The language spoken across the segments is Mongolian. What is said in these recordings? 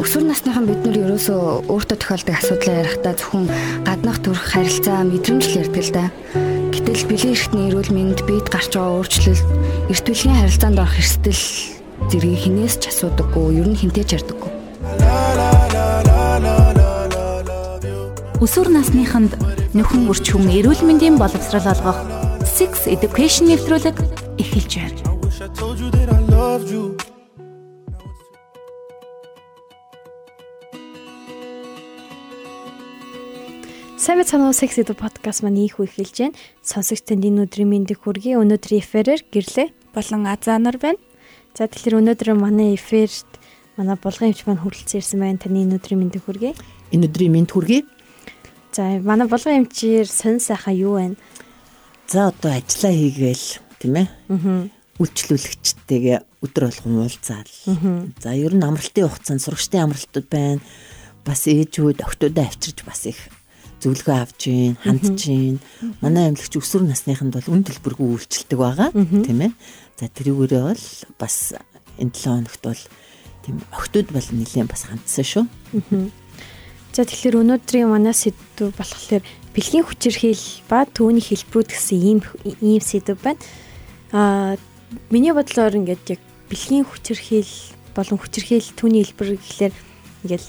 өсвөр насныхан бид нар ерөөсөө өөртөө тохиолдог асуудлаа ярихдаа зөвхөн гаднах төрх харилцаа мэдрэмж л ярьдаг л да. Гэтэл бэлгийн эрхтний эрүүл мэнд бид гарч байгаа өөрчлөлт эрт бэлгийн харилцаанд орох эрсдэл зэргийг хинээс ч асуудаггүй, ер нь хинтээ ч ярьдаггүй. Өсвөр насныханд нөхөн үрч хүм эрүүл мэндийн боловсрал олгох Six Education нэвтрүүлэг эхэлж байна. Сайн цанаа Sex Edu podcast маань ийх үхэлж байна. Сонсогч танд энэ өдрийн мэндийг хүргэе. Өнөөдрийн эфирээр гэрлээ болон Азанар байна. За тэгэхээр өнөөдөр манай эфирт манай булган эмч маань хүрэлцэн ирсэн байна. Таны энэ өдрийн мэндийг хүргэе. Энэ өдрийн мэнд хүргэе. За манай булган эмчээр сонь сайхан юу байна? За одоо ажиллаа хийгээл тийм ээ. Аа. Үйлчлүүлэгчтэйгээ өдөр болгон уулзаал. За ер нь амралтын хугацаанд сурагчдын амралтууд байна. Бас ээжүүд октодоо авчирч бас их зөвлөгөө авч гин, хандж гин. Манай амьлагч өсвөр насныханд бол үн төлбөргүй үйлчлдэг байгаа тийм ээ. За тэрүүгээрээ бол бас энэ 7 хоногт бол тийм охтууд бол нэлээд бас хандсан шүү. За тэгэхээр өнөөдрийн манай сэдв болохоор бэлгийн хүчирхийл ба төвний хэлбэрүүд гэсэн ийм ийм сэдв байна. Аа миний бодлоор ингээд яг бэлгийн хүчирхийл болон хүчирхийл түүний хэлбэр гэхлээр ингээд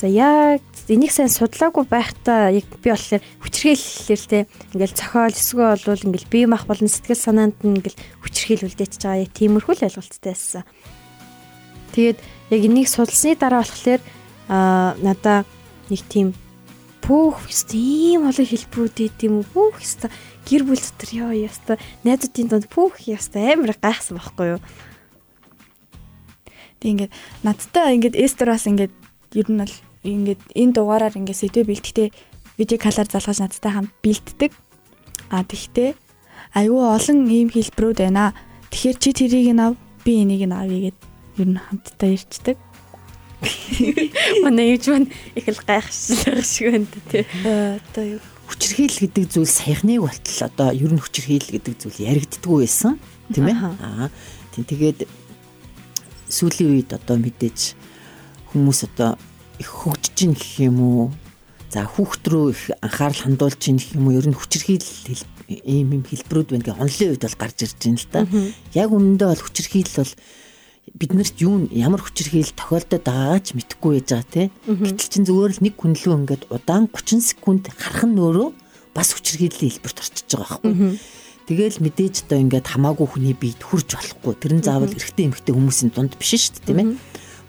за яг энийг сайн судлаагүй байхдаа яг би болохоор хүчрхийлэлээр те ингээл цохол эсвэл болвол ингээл бие мах болон сэтгэл санаанд нь ингээл хүчрхийл үлдээч байгаа яг тиймэрхүү л ойлголттой байсан. Тэгээд яг энийг судалсны дараа болохоор аа надаа нэг тийм пүүх тийм олон хэлбэрүүд үү пүүх ёстой гэр бүл дотор ёо ёстой найзуудын донд пүүх ёстой амар гайхсан байхгүй юу. Тэг ингээд надтай ингээд эстер бас ингээд ер нь бол ингээд энэ дугаараар ингээд сэдвээ бэлтгэхдээ видео калар залгаж надтай хамт бэлтдэг. А тэгтээ айгүй олон ийм хэлбэрүүд байна. Тэгэхээр чи тэрийг нь ав, би энийг нь авъя гэд ер нь хамтдаа ирчдэг. Манай юуж маань их л гайхшилах шиг байна тий. Одоо юу хүчрхийл гэдэг зүйл саяхныг болтол одоо ер нь хүчрхийл гэдэг зүйл яригддаггүй байсан тийм ээ. Аа тийм тэгээд сүүлийн үед одоо мэдээж хүмүүс одоо их хөгжиж гин гэх юм уу? За хүүхд рүү их анхаарал хандуулж гин гэх юм уу? Ер нь хүчирхийл ийм юм хэлбэрүүд байна гэх онлын үед бол гарч ирж байна л да. Яг үнэндээ бол хүчирхийл бол биднэрт юу ямар хүчирхийл тохиолдоод байгаач мэдэхгүй байж байгаа те. Гэтэл чин зүгээр л нэг хүнлүү ингээд удаан 30 секунд харах нь өөрөө бас хүчирхийллийн хэлбэрт орчиж байгаа байхгүй. Тэгэл мэдээж одоо ингээд хамаагүй хүний биед хүрж болохгүй. Тэр нь заавал эрэгтэй эмэгтэй хүмүүсийн дунд биш шүү дээ тийм ээ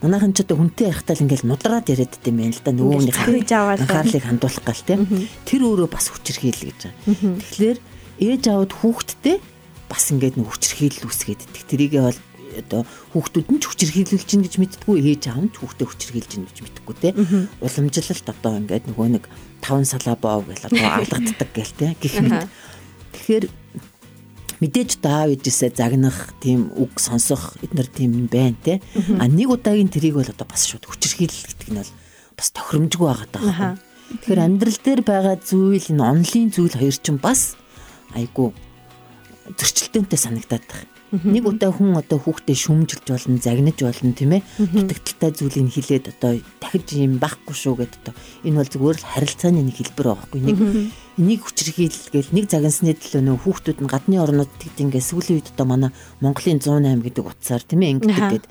Манайхан ч одоо хүнтэй байхдаа л ингээл нудраад яриад байм байл да. Нөгөөний анхаарлыг хандуулах гал тийм тэр өөрөө бас хүчрхийл гэж байгаа. Тэгэхээр ээж аауд хүүхдтэй бас ингээд нэг хүчрхийлэл үүсгээд идэх. Тэрийгээ бол одоо хүүхдүүд нь ч хүчрхийлүүлж чинь гэж мэдтгүү ээж аав нь ч хүүхдээ хүчрхийлж чинь гэж мэдтгүү те. Уламжлалт одоо ингээд нөгөө нэг таван салаа боо гэл одоо алгаддаг гэл те. Гэх мэт. Тэгэхээр мэдээж даав ижисээ загнах тийм үг сонсох эднэр тийм байна те а нэг удаагийн тэрийг бол одоо бас шууд хүчрхийлэл гэдэг нь бол бас тохиромжгүй байгаа даа. Тэгэхээр амьдрал дээр байгаа зүйл энэ онлын зүйл хоёр чинь бас айгу зөрчилдөөнтэй санагдаад байна. Нэг удаа хүн одоо хүүхдээ шүмжилж болно, загнаж болно тийм ээ. Дутагдaltaй зүйлийг хилээд одоо дахиж юм байхгүй шүү гэдээ одоо энэ бол зүгээр л харилцааны нэг хэлбэр байгаа байхгүй. Нэг энийг хүчрхийлгээл нэг загнасны төлөө нөө хүүхдүүд нь гадны орнууд тэгт ингээ сүүлийн үед одоо манай Монголын 108 гэдэг утсаар тийм ээ ингэдэг гэдэг.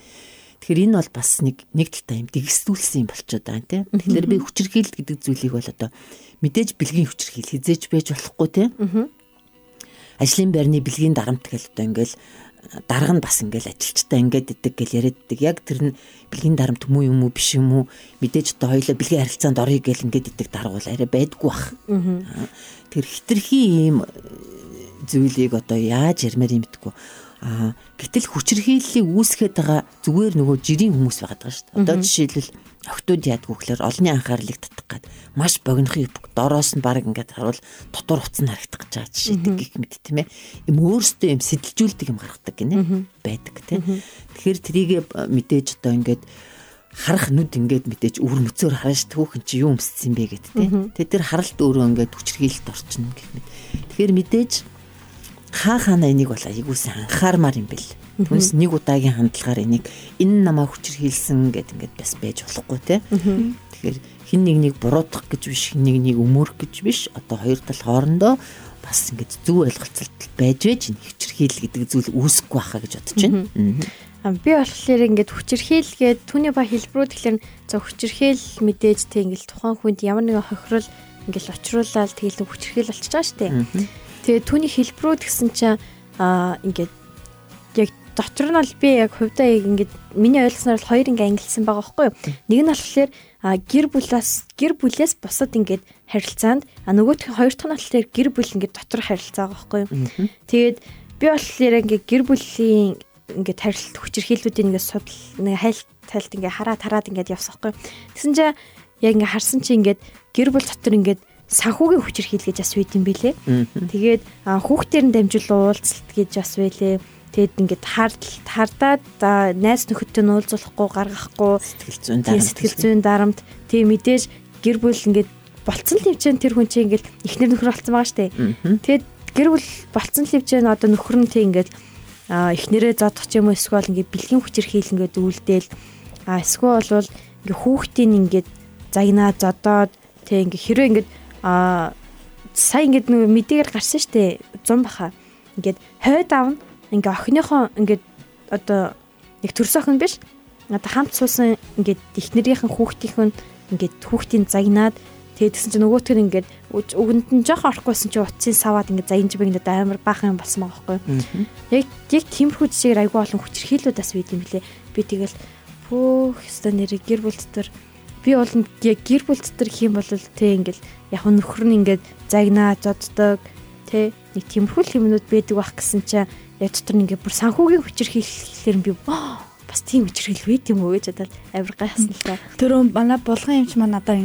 Тэгэхээр энэ бол бас нэг нэг талтай юм дэгсдүүлсэн юм болчиход байгаа тийм. Тэгэхээр би хүчрхийлэл гэдэг зүйлийг бол одоо мэдээж бэлгийн хүчрхийл хизээж байж болохгүй тийм. Ажлын байрны бэлгийн дарамт гэл одоо ингээл дарга нь бас ингээл ажилчтай ингээд идэг гэл яриаддаг. Яг тэр нь бэлгийн дарамт муу юм уу биш юм уу мэдээж одоо хоёлоо бэлгийн харилцаанд орё гэл ингээд идэг дарга бол арай байдгүй бах. Тэр хитрхи ийм зүйлийг одоо яаж ярмаар юм битгүү. Аа гэтэл хүчрхийллийг үүсгээд байгаа зүгээр нөгөө жирийн хүмүүс байгаад байгаа шүү дээ. Одоо жишээлбэл охтууд яадгүй гэхээр олонний анхаарлыг татах гад маш богинохын дороос нь баг ингээд харуул дотор нь харагдах гэж байгаа жишээдэг гих мэд тийм ээ. Юм өөрөөсөө юм сэтэлжүүлдэг юм гаргадаг гинэ. Байдаг тийм. Тэгэхээр трийг мэдээж одоо ингээд харах нүд ингээд мэдээж өвөр мөцөөр харж түүхэн чи юу өмссөн бэ гэд тийм. Тэгээ тэр харалт өөрөө ингээд хүчрхийлэлт орчихно гэх мэт. Тэгэхээр мэдээж хаа хаана энийг бол айгуусан анхаармаар юм бэл Түнс нэг удаагийн хандлагаар энийг энэ намаа хүчрхийлсэн гэд ингээд бас байж болохгүй те. Тэгэхээр хин нэг нэг буруудах гэж биш, хин нэг нэг өмөрөх гэж биш. Одоо хоёр тал хоорондоо бас ингээд зөв ойлголцолт байж байж энэ хүчрхийл гэдэг зүйл үүсэхгүй байхаа гэж бодож байна. Би болохоор ингээд хүчирхийлгээд түүний ба хэлбэрүүд тэгэхээр за хүчирхийл мэдээж тэг ингээд тухайн хүнд ямар нэгэн хохирол ингээд очруулаад тэгэл хүчирхийл болчихж байгаа шүү дээ. Тэгээ түүний хэлбэрүүд гэсэн чинь аа ингээд яг дотор нь бол би яг хувьдаа ингээд миний ойлгосноор бол хоёр ингээ ангилсан байгаа байхгүй юу. Нэг нь болохоор гэр бүлээс гэр бүлээс бусад ингээд харилцаанд а нөгөөх нь хоёр дахь нь болохоор гэр бүл ингээд дотор харилцаа байгаа байхгүй юу. Тэгээд би болохоор ингээ гэр бүлийн ингээд харилт хүчирхийллүүдийн ингээд судал нэг хайлт тайлт ингээд хараад хараад ингээд явсан байхгүй. Тэгсэн чинь яг ингээд харсан чинь ингээд гэр бүл дотор ингээд санхүүгийн хүчирхийл гэж бас үйд юм бэлээ. Тэгээд хүүхдээр нь дамжуул уулзалт гэж бас байлээ. Тэгэд ингээд хардл хардаад найз нөхөдтэй нь уулзуулахгүй гаргахгүй сэтгэл зүйн дарамт сэтгэл зүйн дарамт тийм мэдээж гэр бүл ингээд болцсон төвчэн тэр хүн чинь ингээд ихнэр нөхөр болцсон байгаа штэ. Тэгэд гэр бүл болцсон төвчэн одоо нөхөр нь тийм ингээд эхнэрээ зодох юм эсвэл ингээд бэлгийн хүчээр хийлэнгээд үлдээл а эсвэл болвол ингээд хүүхдийн ингээд загнаа зодоод тэг ингээд хэрвээ ингээд а сая ингээд нэг мэдээгээр гарсан штэ 100 баха. Ингээд хойд аав нь ингээ охиныхоо ингээд одоо нэг төрс охин биш. Одоо хамт суусан ингээд ихнэрийнхэн хүүхдийнхэн ингээд хүүхдийн загнаад тэгээд тэгсэн чинь нөгөөтг нь ингээд өгөнд нь жоох орохгүйсэн чинь утсын саваад ингээд загинж бэгнэд амар баахан болсон байгаа байхгүй. Яг яг тиймэрхүү жишээр айгүй олон хүчрхийлүүд бас байд юм лээ. Би тэгэл пөөх өстө нэр гэр бүл дотор би бол яг гэр бүл дотор их юм бол тэ ингээл яг нөхөр нь ингээд загнаа зоддог тэ нэг тиймэрхүү юмнууд байдаг байх гэсэн чинь яг дотор нь ингээд бүр санхүүгийн хүчээр хийхлээр би бас тийм хүчрхэл байт юм уу гэж бодоод амар гайхсан л та. Төрөө манай булган юмч маа надаа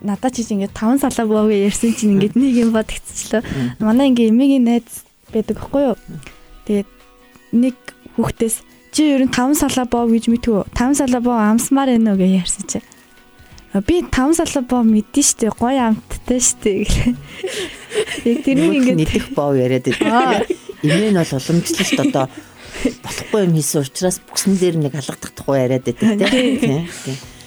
надаа чи ингээд 5 салаа боо ярьсан чинь ингээд нэг юм бодогцчлоо. Манай ингээд эмээгийн найз байдаг байхгүй юу? Тэгээд нэг хүүхдээс чи ер нь 5 салаа боо гэж мэдвүү? 5 салаа боо амсмаар байна уу гэж ярьсан чи. Би 5 салбаа мэдэн штэ гоё амттай штэ гэх. Яг тэрнийг ингээд нэгдэх боо яриад байдаг. Эмээ нь бол уламжлалт одоо болохгүй юм хийсэн учраас бүксэн дээр нэг алгадах тухай яриад байдаг тийм.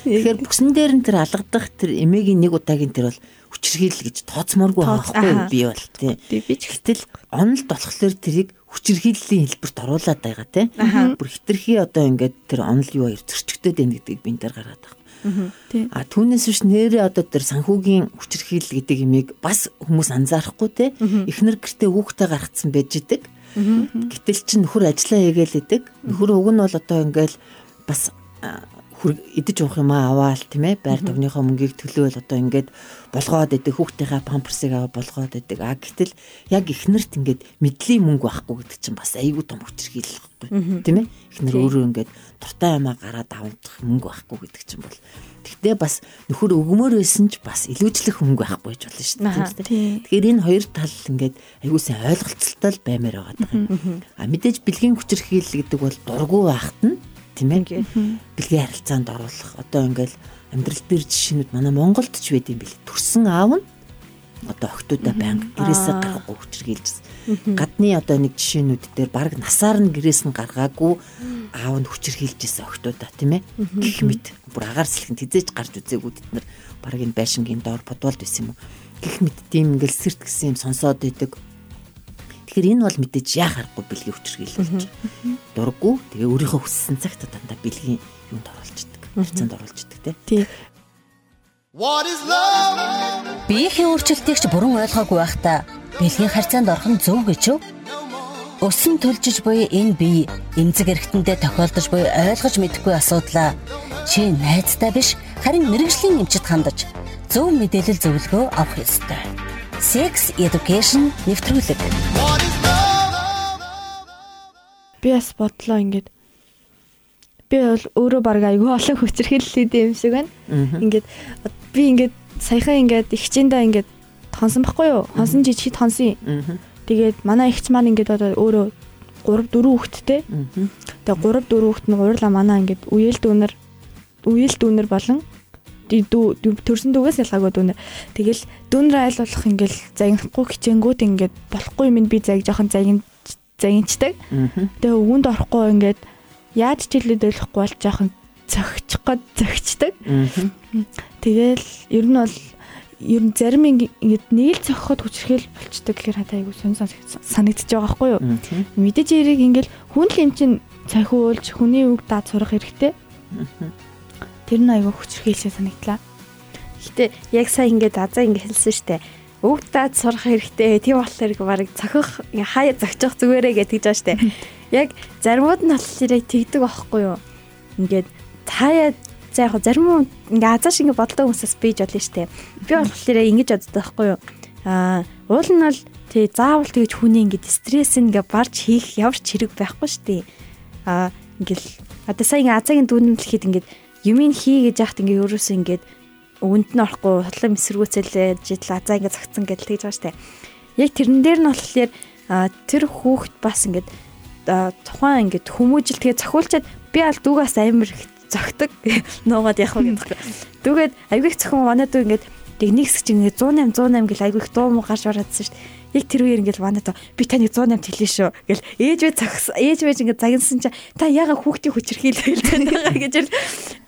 Тэгэхээр бүксэн дээр нь тэр алгадах тэр эмээгийн нэг удаагийн тэр бол хүчрхийлэл гэж тооцмооргүй байхгүй би бол тийм. Би ч гэтэл онолд болохоор тэрийг хүчрхийллийн хэлбэрт оруулаад байгаа тийм. Бүр хитрхи одоо ингээд тэр онол юу хоёр зөрчигдөд байна гэдгийг би энэ дээр гаргаад байгаа. А түүнээс биш нэрээ одоо тэр санхүүгийн хүчирхийл гэдэг имийг бас хүмүүс анзаарахгүй те эхнэр гэртээ хүүхдээ гаргацсан байж идэг. Гэтэл чи нөхөр ажиллаа хийгээл идэг. Нөхөр уг нь бол одоо ингээл бас идэж уух юм аваал тийм ээ. Байр төвнийхөө мөнгийг төлөөл одоо ингээд болгоод идэг. Хүүхдийнхээ памперсыг аваа болгоод идэг. А гэтэл яг ихнэрт ингээд мэдлийн мөнгө байхгүй гэдэг чинь бас айгүй том хүчрхийлэл байхгүй тийм ээ. Ихнэр өөрөө ингээд дуртай юмаа гараад авах мөнгө байхгүй гэдэг чинь бол тэгтээ бас нөхөр өгмөр байсан ч бас илүүжлэх мөнгө байхгүй ч болно шүү дээ тэгэхээр энэ хоёр тал ингээд айгүй сайн ойлголцолтой баймаар байгаа. А мэдээж бэлгийн хүчрхийлэл гэдэг бол дургу байхад нь тийм ээ. Бэлгийн харилцаанд оруулах. Одоо ингээл амьдрал дээр жишээнүүд манай Монголд ч байд юм бэл. Төрсэн аав нь одоо охтуудаа байнга гэрээсээ гарахгүй хүчрхийлжсэн. Гадны одоо нэг жишээнүүд дээр баг насаар нь гэрээс нь гаргаагүй аав нь хүчрхийлжсэн охтуудаа тийм ээ. Гэх мэт бүр агаар сэлхэн тизээж гарч үзээгүй бид нар баг энэ байшингийн доор бодволд байсан юм уу. Гэх мэт тийм ингээл сэрт гэсэн юм сонсоод идэг Тэгэхээр энэ бол мэдээж яа харахгүй бэлгийн хүчрхийл болж байна. Дурггүй тэгээ өөрийнхөө хүссэн цагт дандаа бэлгийн юунд оруулж идэг. Харьцаанд оруулж идэг тий. Биеийн өөрчлөлтийг ч буруу ойлгоогүй байхдаа бэлгийн харьцаанд орох нь зөв гэж юу? Өсөн төлжиж буй энэ бие эмзэг эргэтэндээ тохиолдож буй ойлгож мэдэхгүй асуудлаа чи найзтай биш харин мэрэгжлийн эмчит хандаж зөв мэдээлэл зөвлөгөө авах ёстой. Sex Education нэвтрүүлэг. Би бас бодлоо ингээд би бол өөрөө баг айгүй олон хүчрхийллээ юм шиг байна. Ингээд би ингээд саяхан ингээд ихчэндээ ингээд хонсон байхгүй юу? Хонсон чи чид хонсон. Тэгээд манай ихч маань ингээд одоо өөрөө 3 4 хүүхэдтэй. Тэгээд 3 4 хүүхэд нь уурлаа манай ингээд үеэл дүүнер үеэл дүүнер болон төрсөн дүүгээс ялгаагүй дүүнер. Тэгэл дүүнэр айл болох ингээл загнахгүй хичээнгүүд ингээд болохгүй юм би заг жоохон загин загинчдаг. Тэгээ өвөнд орохгүй ингээд яаж ч хэлээд ойлгохгүй бол жоохон цогчих гээд зөгчдөг. Тэгэл ер нь бол ер нь зарим ингээд нэг л цохоход хүчрхэл болчдөг гэхээр хатаа айгу сонь санагдчих байгаа байхгүй юу? Мэдээж яриг ингээд хүн л юм чин цахиулж хүний үг даад сурах хэрэгтэй. Тэр нь айгу хүчрхээлээ санагдлаа. Гэтэ яг сайн ингээд азаа ингээд хэлсэн штэ. Үг даад сурах хэрэгтэй. Тийм болохоор барыг цохих хаяа зогчих зүгээрээ гэж тэгж штэ. Яг заримуд нь болохоор тэгдэг байхгүй юу? Ингээд таяа за яг зарим ингээ азаа шиг ингээ бодлоо хүмүүсээс бийж болно штэ. Би болохоор ингэж боддог байхгүй юу? Аа уул нь бол тий заавал тэгж хүний ингээ стресс ингээ барж хийх ямар ч хэрэг байхгүй штэ. Аа ингээл одоо сая ингээ азаагийн дүүнэмлэхэд ингээ юмыг хий гэж яхад ингээ ерөөсөө ингээ өвөнд нь орохгүй хотлон эсэргүүцэлээ жидл азаа ингээ загцсан гэдэл тэгж байгаа штэ. Яг тэрэн дээр нь болохоор тэр хүүхэд бас ингээд тухайн ингээд хүмүүжил тэгээ зохиулчаад би аль дүүгээс амар их зөгтөг нуугаад явах гэдэг. Түгээд айгүй их зөвхөн манайд ингээд тэг нэг хэсэг чинь 108 108 гэл айгүй их дуу муу гарч ораадсан шүү дээ. Яг тэр үеэр ингээд манайд би таны 108 хэлээ шүү гэл ээж вэ цагс ээж вэ ингээд загинсан чинь та яага хүүхдийн хүчрхийл хэлж байгаа гэж л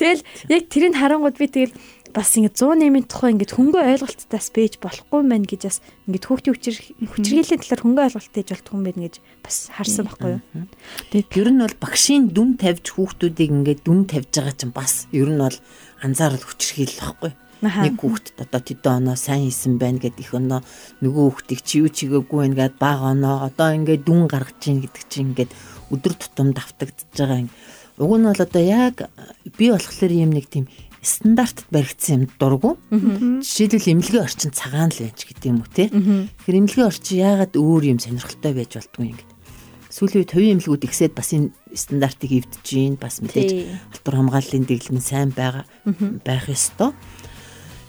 тэгэл яг тэрийг харангууд би тэгэл бас ингэ 108-ийн тухай ингэ хөнгөө ойлголттайс бэж болохгүй мэн гэж бас ингэ хүүхдийн хүчир хүчирхийллийн талаар хөнгөө ойлголттой гэж болтгүй юм байна гэж бас харсан байхгүй юу. Тэгээд ер нь бол багшийн дүн тавьж хүүхдүүдийг ингэ дүн тавьж байгаа чинь бас ер нь бол анзаарал хүчирхийл байхгүй. Нэг хүүхдэд одоо тэдэн оноо сайн хийсэн байна гэд их оноо нөгөө хүүхдийг чи юу чигээгүй байна гэд баг оноо одоо ингэ дүн гаргаж чинь гэдэг чинь ингээд өдөр тутам давтагдж байгаа юм. Уг нь бол одоо яг би болохоор юм нэг тийм стандартд баригдсан юм дургу. Жишээлбэл эмнэлгийн орчин цагаан л байж гэдэг юм уу те. Тэгэхээр эмнэлгийн орчин яагаад өөр юм сонирхолтой байж болтгүй юм гэдэг. Сүүлийн үед хувийн эмнэлгүүд ихсээд бас энэ стандартыг эвдэж гин бас мэдээж албар хамгааллын дэглэм сайн байгаа байх ёстой.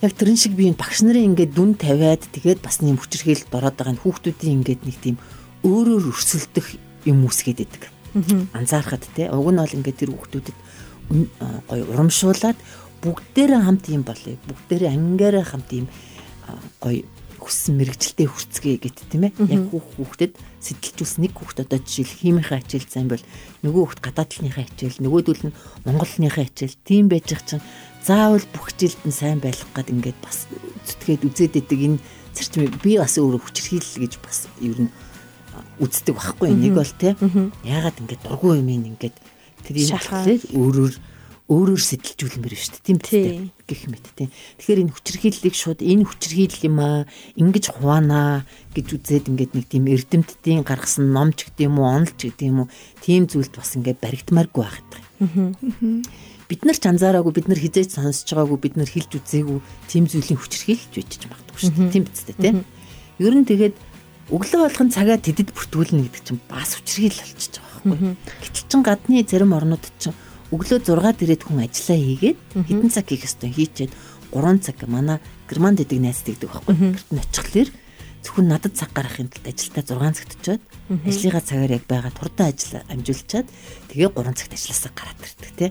Яг тэрэн шиг би энэ багш нарын ингээд дүн тавиад тэгээд бас нэм хүчрхээлд ороод байгаа энэ хүүхдүүдийн ингээд нэг тийм өөрөөр өрсөлдөх юм үсгээд идэг. Анзаархад те уг нь бол ингээд тэр хүүхдүүдэд гоё урамшуулад бүгдээрээ хамт юм болъё. Бүгдээрээ ангиараа хамт юм гоё хүссэн мэрэгчлээ хүрцгээе гэт тийм ээ. Яг хүүх хүүхдэд сэтэлжүүлсэн нэг хүүхд одоо жишээл химийнхаа хичээл зам бол нөгөө хүүхд гадаадлынхаа хичээл нөгөөдөл нь монголныхаа хичээл тийм байж байгаа чинь заавал бүх хичээлд нь сайн байх гад ингээд бас зүтгээд үзээд идэг энэ зарчмыг би бас өөрөө хүчрхийлэл гэж бас ер нь үздэг байхгүй. Нэг бол те яагаад ингээд дургүй юм ингээд тэр юм болохоор өөрөөр өөрөөр сэтэлжүүлмээр шүү дээ тийм дээ гэх мэт тийм. Тэгэхээр энэ хүчирхийллийг шууд энэ хүчирхийлэл юм аа ингэж хуваанаа гэж үзээд ингээд нэг тийм эрдэмтдийн гаргасан номч гэдэг юм уу онолч гэдэг юм уу тийм зүйлд бас ингээд баригдмааргүй байх гэдэг. Бид нар ч анзаараагүй бид нар хизээж сонсож байгаагүй бид нар хэлж үзээгүй тийм зүйлийн хүчирхийлж байж магадгүй шүү дээ тийм биз дээ тийм. Ер нь тэгээд өглөө болгон цагаа тэдэд бүртгүүлнэ гэдэг чинь бас хүчирхийл болчихж байгаа байхгүй. Гэтэл чин гадны зарим орнууд чинь өглөө 6-д ирээд хүн ажиллаа хийгээд хэдэн цаг хийх ёстой хийчээд 3 цаг манай германд идэг найз тэгдэг байхгүй. Гэрт нь очихлаар зөвхөн надад цаг гаргахын тулд ажилдаа 6 цагт очиод ажлынхаа цагаар яг байгаа хурдан ажил амжуулчаад тэгээ 3 цагт ажилласаа гараад ирдэг тий.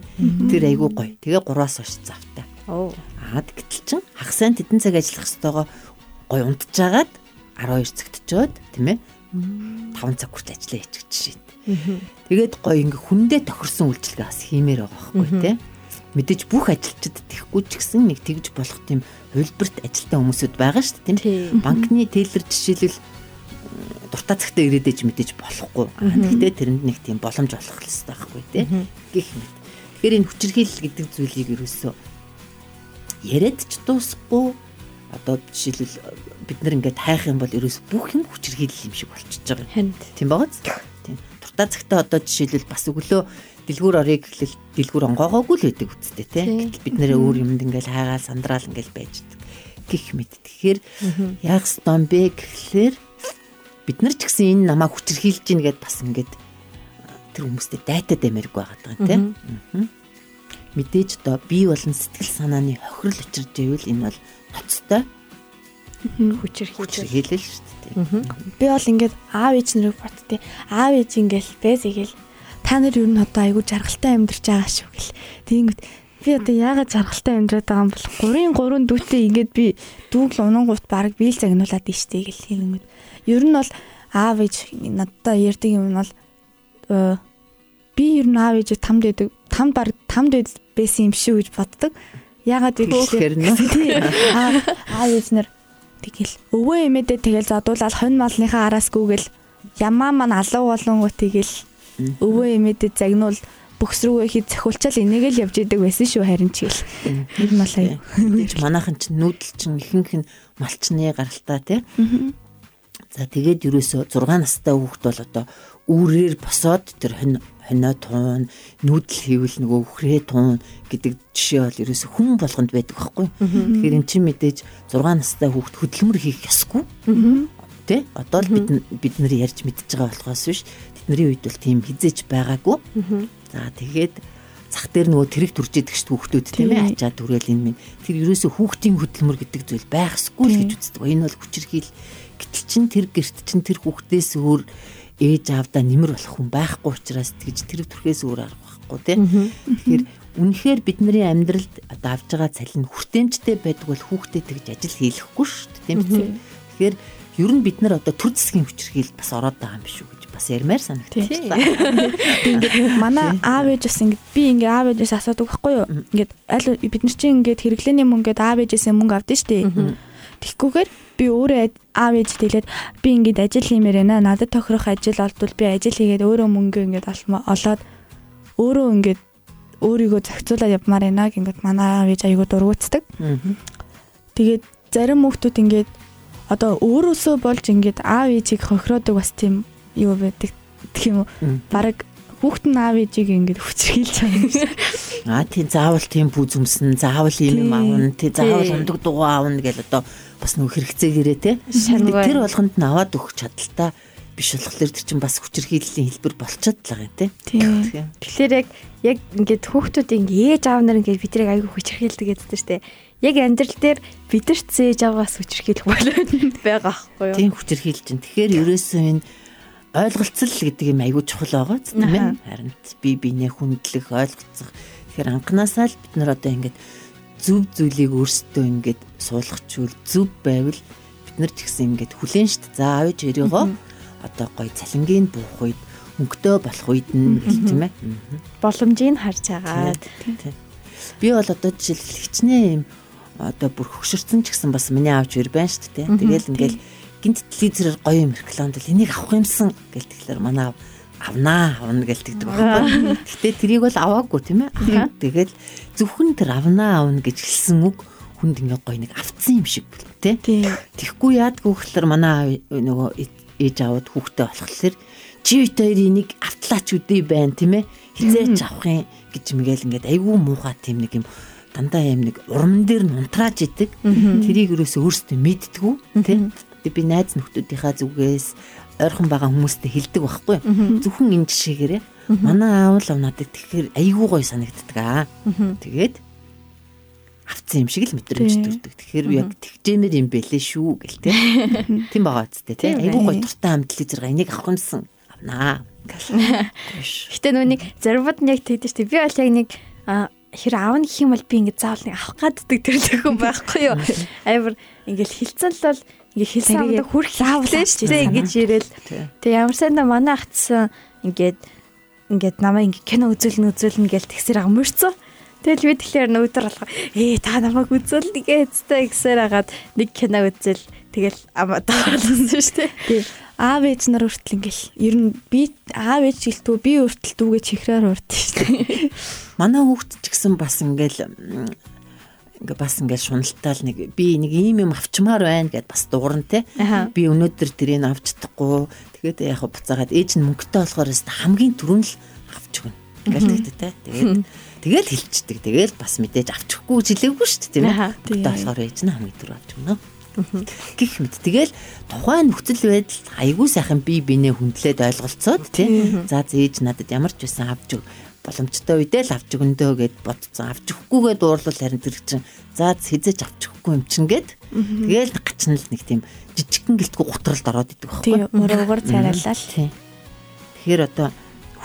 Тэр айгүй гоё. Тэгээ 3-аас хойш завтай. Аа гэтэл чин хагас сайн тэдэн цаг ажиллах ёстойгоо гоё унтжаагаад 12 цагт очиод тийм ээ 5 цаг хүртэл ажиллаа хийчих жишээ. Тэгээд гоё ингээ хүндээ тохирсон үйлчлэгээ бас хиймээр байгаа байхгүй тий. Мэдээж бүх ажилчид тэхгүй ч гэсэн нэг тэгж болох тийм хувилбарт ажилтаа хүмүүсүүд байгаа шүү дээ тийм. Банкны тейлэр жишээлбэл дуртай цагтаа ирээд иж мэдээж болохгүй. Гэхдээ тэрэнд нэг тийм боломж олох хэрэгтэй байхгүй тий. Гэх мэт. Тэгэхээр энэ хүчирхийлэл гэдэг зүйлийг ерөөсөө яриад ч дуусахгүй одоо жишээлбэл бид нар ингээд хайх юм бол ерөөс бүх юм хүчирхийлэл юм шиг болчихж байгаа. Тийм байгааз дуртай цагтаа одоо жишээлбэл бас өглөө дэлгүүр орыг гэхэл дэлгүүр онгоогоогүй л байдаг үсттэй тий. Бид нэрээ өөр юмд ингээл хайгаал сандраал ингээл байждаг гих мэд. Тэгэхээр яг стон бэ гэхлээр бид нар ч гэсэн энэ намайг хүчрхийлж гин гэд бас ингээд тэр хүмүүстэй дайтаа дэмэрэг байгаа даа тий. Мэдээж одоо бие болон сэтгэл санааны хохирол учирж ивэл энэ бол ноцтой хүчрхийлэл шүү дээ. Би бол ингээд аав ээж нарыг бодтыг аав ээж ингээл бэс игээл та нар юу н одоо айгүй жаргалтай амьдарч байгаа шүү гэл. Тэгэнгүүт би одоо яагаад жаргалтай амьдраад байгаа юм бол 3-3 дүүтэй ингээд би дүүгл унангууд баг биел загнуулаад ийштэй гэл хэлэнгүүт. Ер нь бол аав ээж надад ярьдаг юм нь бол э, би ер нь аав ээжийг тамд байдаг тамд баг тамд байсан юм шүү гэж боддог. Ягаад гэвэл аав ээж нар тэгэл өвөө эмээдээ тэгэл задуулаад хонь малныхаа араас гүгэл ямаа маань алуу болонгоо тэгэл өвөө эмээдээ загнуул бөхс рүүгээ хий цохиулчаал энийг л явж идэг байсан шүү харин ч гэл. Нь малаа юу. Манайхан ч нүүдэл чин ихэнх нь малчны гаралтай тий. За тэгээд ерөөсө 6 настай хүүхэд бол одоо үүрээр босоод тэр хонио туун нүүдэл хийвэл нөгөө үхрээ туун гэдэг жишээ бол ерөөсө хүн болгонд байдаг байхгүй. Тэгэхээр эн чинь мэдээж 6 настай хүүхэд хөдөлмөр хийх ёсгүй. Тэ? Одоо л бид бид нар ярьж мэдчихэж байгаа болохоос биш. Тэдний үед бол тийм хизээч байгаагүй. За тэгээд зах дээр нөгөө тэрэг төрж идэг шүү хүүхдүүд тийм ээ ачаа түрэл энэ минь тэр ерөөсө хүүхдийн хөдөлмөр гэдэг зүйл байхсгүй л гэж үздэг. Энэ бол хүчирхийл гэтэл чин тэр герт чин тэр хүүхдээс өөр ээж аавдаа нэмэр болох хүн байхгүй учраас тэгж тэр төрхөөс өөр арга байхгүй тийм. Тэгэхээр үнэхээр бидний амьдралд одоо авж байгаа цалин хүртээмжтэй байдаг бол хүүхдэд тэгж ажил хийлэхгүй шүү дээ тийм үү. Тэгэхээр ер нь бид нар одоо төр засгийн хүчирхийлд бас ороод байгаа юм биш үү гэж бас ярмаар санагдчихлаа. Ингээд манай аав ээж бас ингээд би ингээд аав ээжээс асуудаг байхгүй юу? Ингээд аль бид нар чинь ингээд хэрэглээний мөнгөд аав ээжээсээ мөнгө авдсан шүү дээ. Тэгхгүйгээр би өөрөө аав ээж хэлээд би ингээд ажил хиймээр байна. Надад тохирох ажил олдвол би ажил хийгээд өөрөө мөнгө ингээд олоод өөрөө ингээд өөрийгөө зохицуулаад явмаар байна гингээд манай аав ээж аягүй дургуутдаг. Тэгээд зарим хүүхдүүд ингээд одоо өөрөөсөө болж ингээд аав ээжийг хохироодог бас тийм юу байдаг гэх юм уу. Бараг хүүхэд нь аав ээжийг ингээд хүчрхийлж байгаа юм шиг. Аа тийм заавал тийм пүүз өмснө, заавал ийм юм аавна, тий заавал ундаг дугуй аавна гэл одоо бас нөх хэрэгцээгээрээ тий. Тэр болгонд нь аваад өгөх чадaltaа биш болохоор тэр чинь бас хүчрхийллийн хэлбэр болчиход л байгаа юм тий. Тэгэхээр яг яг ингээд хүүхдүүд ингээд ээж аав нар ингээд бидрийг аягүй хүчрхийлдэг гэдэг чинь яг амьдрал дээр бидэрт зээж аваас хүчрхийлэх болоод байгаа байхгүй юу? Тийм хүчрхийлж чинь. Тэгэхээр ерөөсөө энэ ойлголцол гэдэг юм аягүй чухал байгаа тийм ээ. Харин би бинээ хүндлэх ойлголцох. Тэгэхээр анханасаа л бид нар одоо ингээд зөв зүйлийг өөрсдөө ингээд суулгачвал зөв байвал бид нар ч гэсэн ингээд хүлэн штт. За авиж өрийгөө одоо гой цалингийн буух үед өнгөтэй болох үед нь тийм ээ. Боломжийг харж байгаа. Би бол одоо жишээлбэл хичнээн юм одоо бүр хөшөрцөн ч гэсэн бас миний аавч ир байна шүү дээ. Тэгэл ингээл гинт телевизээр гоё юм реклам дэл энийг авах юмсан гэл тэгэхээр манай аав авнаа авна гэлтэгдэг байхгүй. Гэтэ тэрийг бол аваагүй тийм ээ. Тэгэл зөвхөн тэр авнаа авна гэж хэлсэн үг хүнд ингээ гоё нэг авцсан юм шиг бол тий. Тэгхгүй яадгүй гэхэлэр манай нөгөө ээж аваад хүүхдээ болохлээр чи хоёр энийг автлаач үдээ байна тийм ээ. Хизээч авах юм гэж мгээл ингээд айгүй муухай тийм нэг юм дандаа юм нэг урам дээр нь унтрааж идэг. Тэрийг юусоо өөрсдөө мэдтгүү тийм. Би найз нөхдүүдийнхаа зүгээс ойрхон байгаа хүмүүстэй хэлдэг байхгүй. Зөвхөн энэ жишээгээрээ манай аав л надад тэгэхээр айгүй гоё санагддаг аа. Тэгээд авцсан юм шиг л мэдрэмж төрдөг. Тэгэхээр яг тэгжэмэр юм бэлээ шүү гэл тээ. Тийм байгаа үсттэй тий. Айгүй гоё туртаа амт телевизээр энийг авах юмсан авнаа. Гэтэ нүуник зарбууд нь яг тэгдэж тий. Би бол яг нэг хэр аавна гэх юм бол би ингэ заавал нэг авах гаддаг тэр зөвхөн байхгүй юу. Амар ингээл хилцэн л бол ингээ хэлсэн амдаа хүрх заавал шүү дээ ингэж ирээл. Тэгээ ямар сайндаа манай ахтсан ингээд ингээд намайг ингээ кино үзүүлнэ үзүүлнэ гэж тэгсэр амарцсан. Тэгэл би тэгэхээр нөгөөдөр болохоо ээ та намайг үзүүлнэ гэцтэй гэсээр хагаад нэг кино үзэл тэгэл амаа таалсан шүү дээ. Аав ээж нар хүртэл ингээл ер нь би аав ээж гэлтүү би хүртэл дүүгээ чихрээр урд шүү дээ. Манай хүүхд ч гэсэн бас ингээл ингээ бас ингээл шуналтаал нэг би нэг ийм юм авчмаар байна гэд бас дуурна те. Би өнөөдөр тэрийг авч чадахгүй. Тэгээд яг буцаагаад ээж нь мөнгөтэй болохоор хамгийн түрүүн л авч өгнө. Ингээл тэгтээ те. Тэгээд тэгэл хилчдэг. Тэгэл бас мэдээж авчихгүй жилээгүй шүү дээ тийм ээ. Тэгээд болохоор ээж нь хамгийн түрүү авч өгнө гих мэд. Тэгэл тухайн нөхцөл байдал айгүй сайхан би бинээ хүндлээд ойлголцоод тий. За зээж надад ямар ч байсан авч өг боломжтой үедээ л авч өгөндөө гэд бодцсон. Авч өгөхгүйгээ дуурлал харин тэр чинь за хизээч авч өгөхгүй юм чин гэд. Тэгэл гачна л нэг тийм жижигхэн гэлтгүй гутралд ороод идэг байхгүй. Тий. Өрөөгөр царайлаа л. Тэгэхээр одоо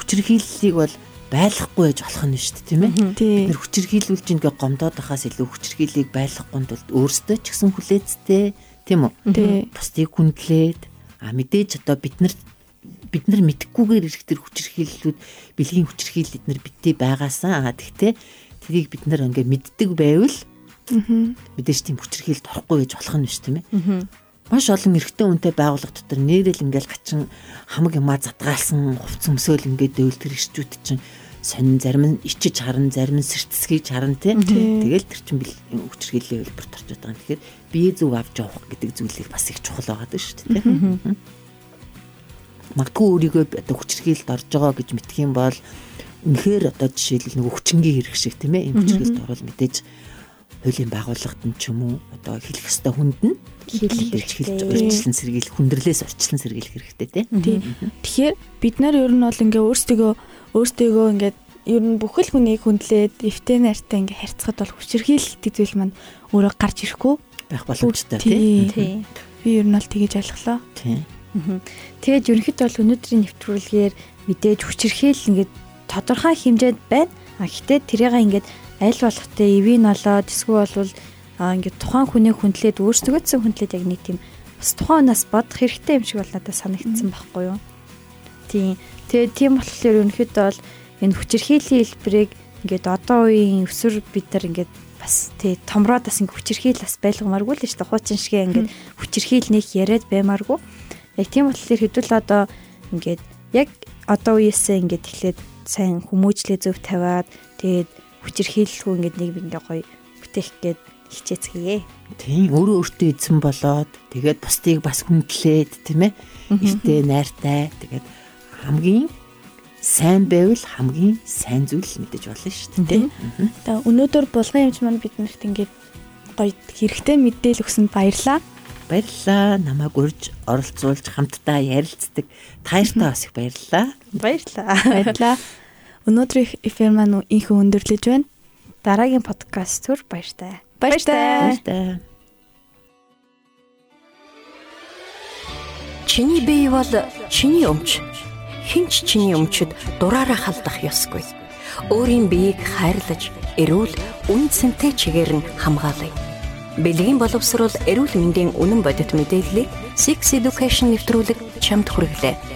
хүчирхийллийг бол байлахгүй байж болох нь шүү дээ тийм ээ. Тэр хүчирхийлүүлж ингээ гомдоод байхаас илүү хүчирхийлийг байлгахгүй тулд өөрсдөө ч гэсэн хүлээцтэй тийм үү? Бусдыг хүндлээд А мэдээж одоо бид нар бид нар мэдхгүйгээр ирэх тэр хүчирхийллүүд бэлгийн хүчирхийлэл эднэр бидтэй байгаасаа аа тэгтээ тэрийг бид нар ингээ мэддэг байвал мэдээж тийм хүчирхийлэлд орохгүй гэж болох нь биш тийм ээ. Маш олон эрэгтэй үнтэй байгууллага дотор нэрэл ингээл гачин хамаг юмаа задгаалсан хувц өмсөөл ингээд дэвлтэр ирчүүд чинь сонин зарим нь ичиж харан зарим нь сэртсгийж харан тий. Тэгэл тэр чин хүчирхийллийн хэлбэрт орж байгаа юм. Тэгэхээр бие зүг авч явах гэдэг зүйлийг бас их чухал байгаа даа шүү дээ. Магадгүй өөрийгөө одоо хүчирхийлэлд орж байгаа гэж мэдэх юм бол үнэхээр одоо жишээлбэл нөгөө хүчингийн хэрэг шиг тийм ээ. Ийм хүчирхийлэлд орвол мэдээж хуулийн байгууллагад нь ч юм уу одоо хэлэх ёстой хүнд нь хэлж хэлж урьдчилан сэргийл хүндрэлээс урьдчилан сэргийлэх хэрэгтэй тийм. Тэгэхээр бид нар ер нь бол ингээ өөрсдөө өөртөө ингээд ер нь бүхэл хүнийг хүндлээд эвтэй нартай ингээ харьцахад бол хүчирхийлэлт зүйл маань өөрөө гарч ирэхгүй байх боломжтой тийм. Би ер нь бол тэгэж ойлголоо. Тийм. Тэгээд ерөнхийдөө бол өнөөдрийн нэвтрүүлгээр мэдээж хүчирхийлэл ингээд тодорхой хэмжээнд байна. А гэтээ тэрийг ингээд аль болох тэ эвийн олоод эсвэл бол ингээд тухайн хүнийг хүндлээд өөрсдөө ч хүндлээд яг нэг тийм бас тухайн нас бодох хэрэгтэй юм шиг бол надад санагдсан байхгүй юу. Тийм. Тэгээд тийм болохоор ерөнхийдөө бол энэ хүчирхийллийн хэлбэрийг ингээд одоо үеийн өсвөр бид нар ингээд бас тий томроод бас ингээд хүчирхийл бас байлгамааргүй л шүү дээ. Хуучин шигээ ингээд хүчирхийлнийх яриад баймааргүй. Яг тийм болохоор хэдүүл одоо ингээд яг одоо үеэсээ ингээд эхлээд сайн хүмүүжлээ зөв тавиад тэгээд хүчирхийлэлгүй ингээд нэг ингээ гоё бүтээх гээд хичээцгээе. Тийм өөрөө өөртөө эзэн болоод тэгээд бусдыг бас хүндлээд тийм ээ. Эртээ найртай тэгээд хамгийн сайн байвал хамгийн сайн зүйл мэдэж болно шүү дээ. Тэгээ өнөөдөр булган юмч маань биднэрт ингээд гоё хэрэгтэй мэдээлэл өгсөнд баярлаа. Баярлалаа. Намайг урьж оролцуулж хамтдаа ярилцдаг таяртаа бас их баярлалаа. Баярлалаа. Баярлалаа. Өнөөдрийн эфир маань инхэн өндөрлөж байна. Дараагийн подкаст төр баяртай. Баяртай. Баяртай. Чиний бие бол чиний өмч. Хинч чиний өмчөд дураараа халдах ёсгүй. Өөрийн биеийг хайрлаж, эрүүл, үн цэнтэй чигээр нь хамгаалъя. Бэлгийн боловсрол эрүүл мэндийн үнэн бодит мэдээллийг Six Education нэвтрүүлэг чамд хүргэлээ.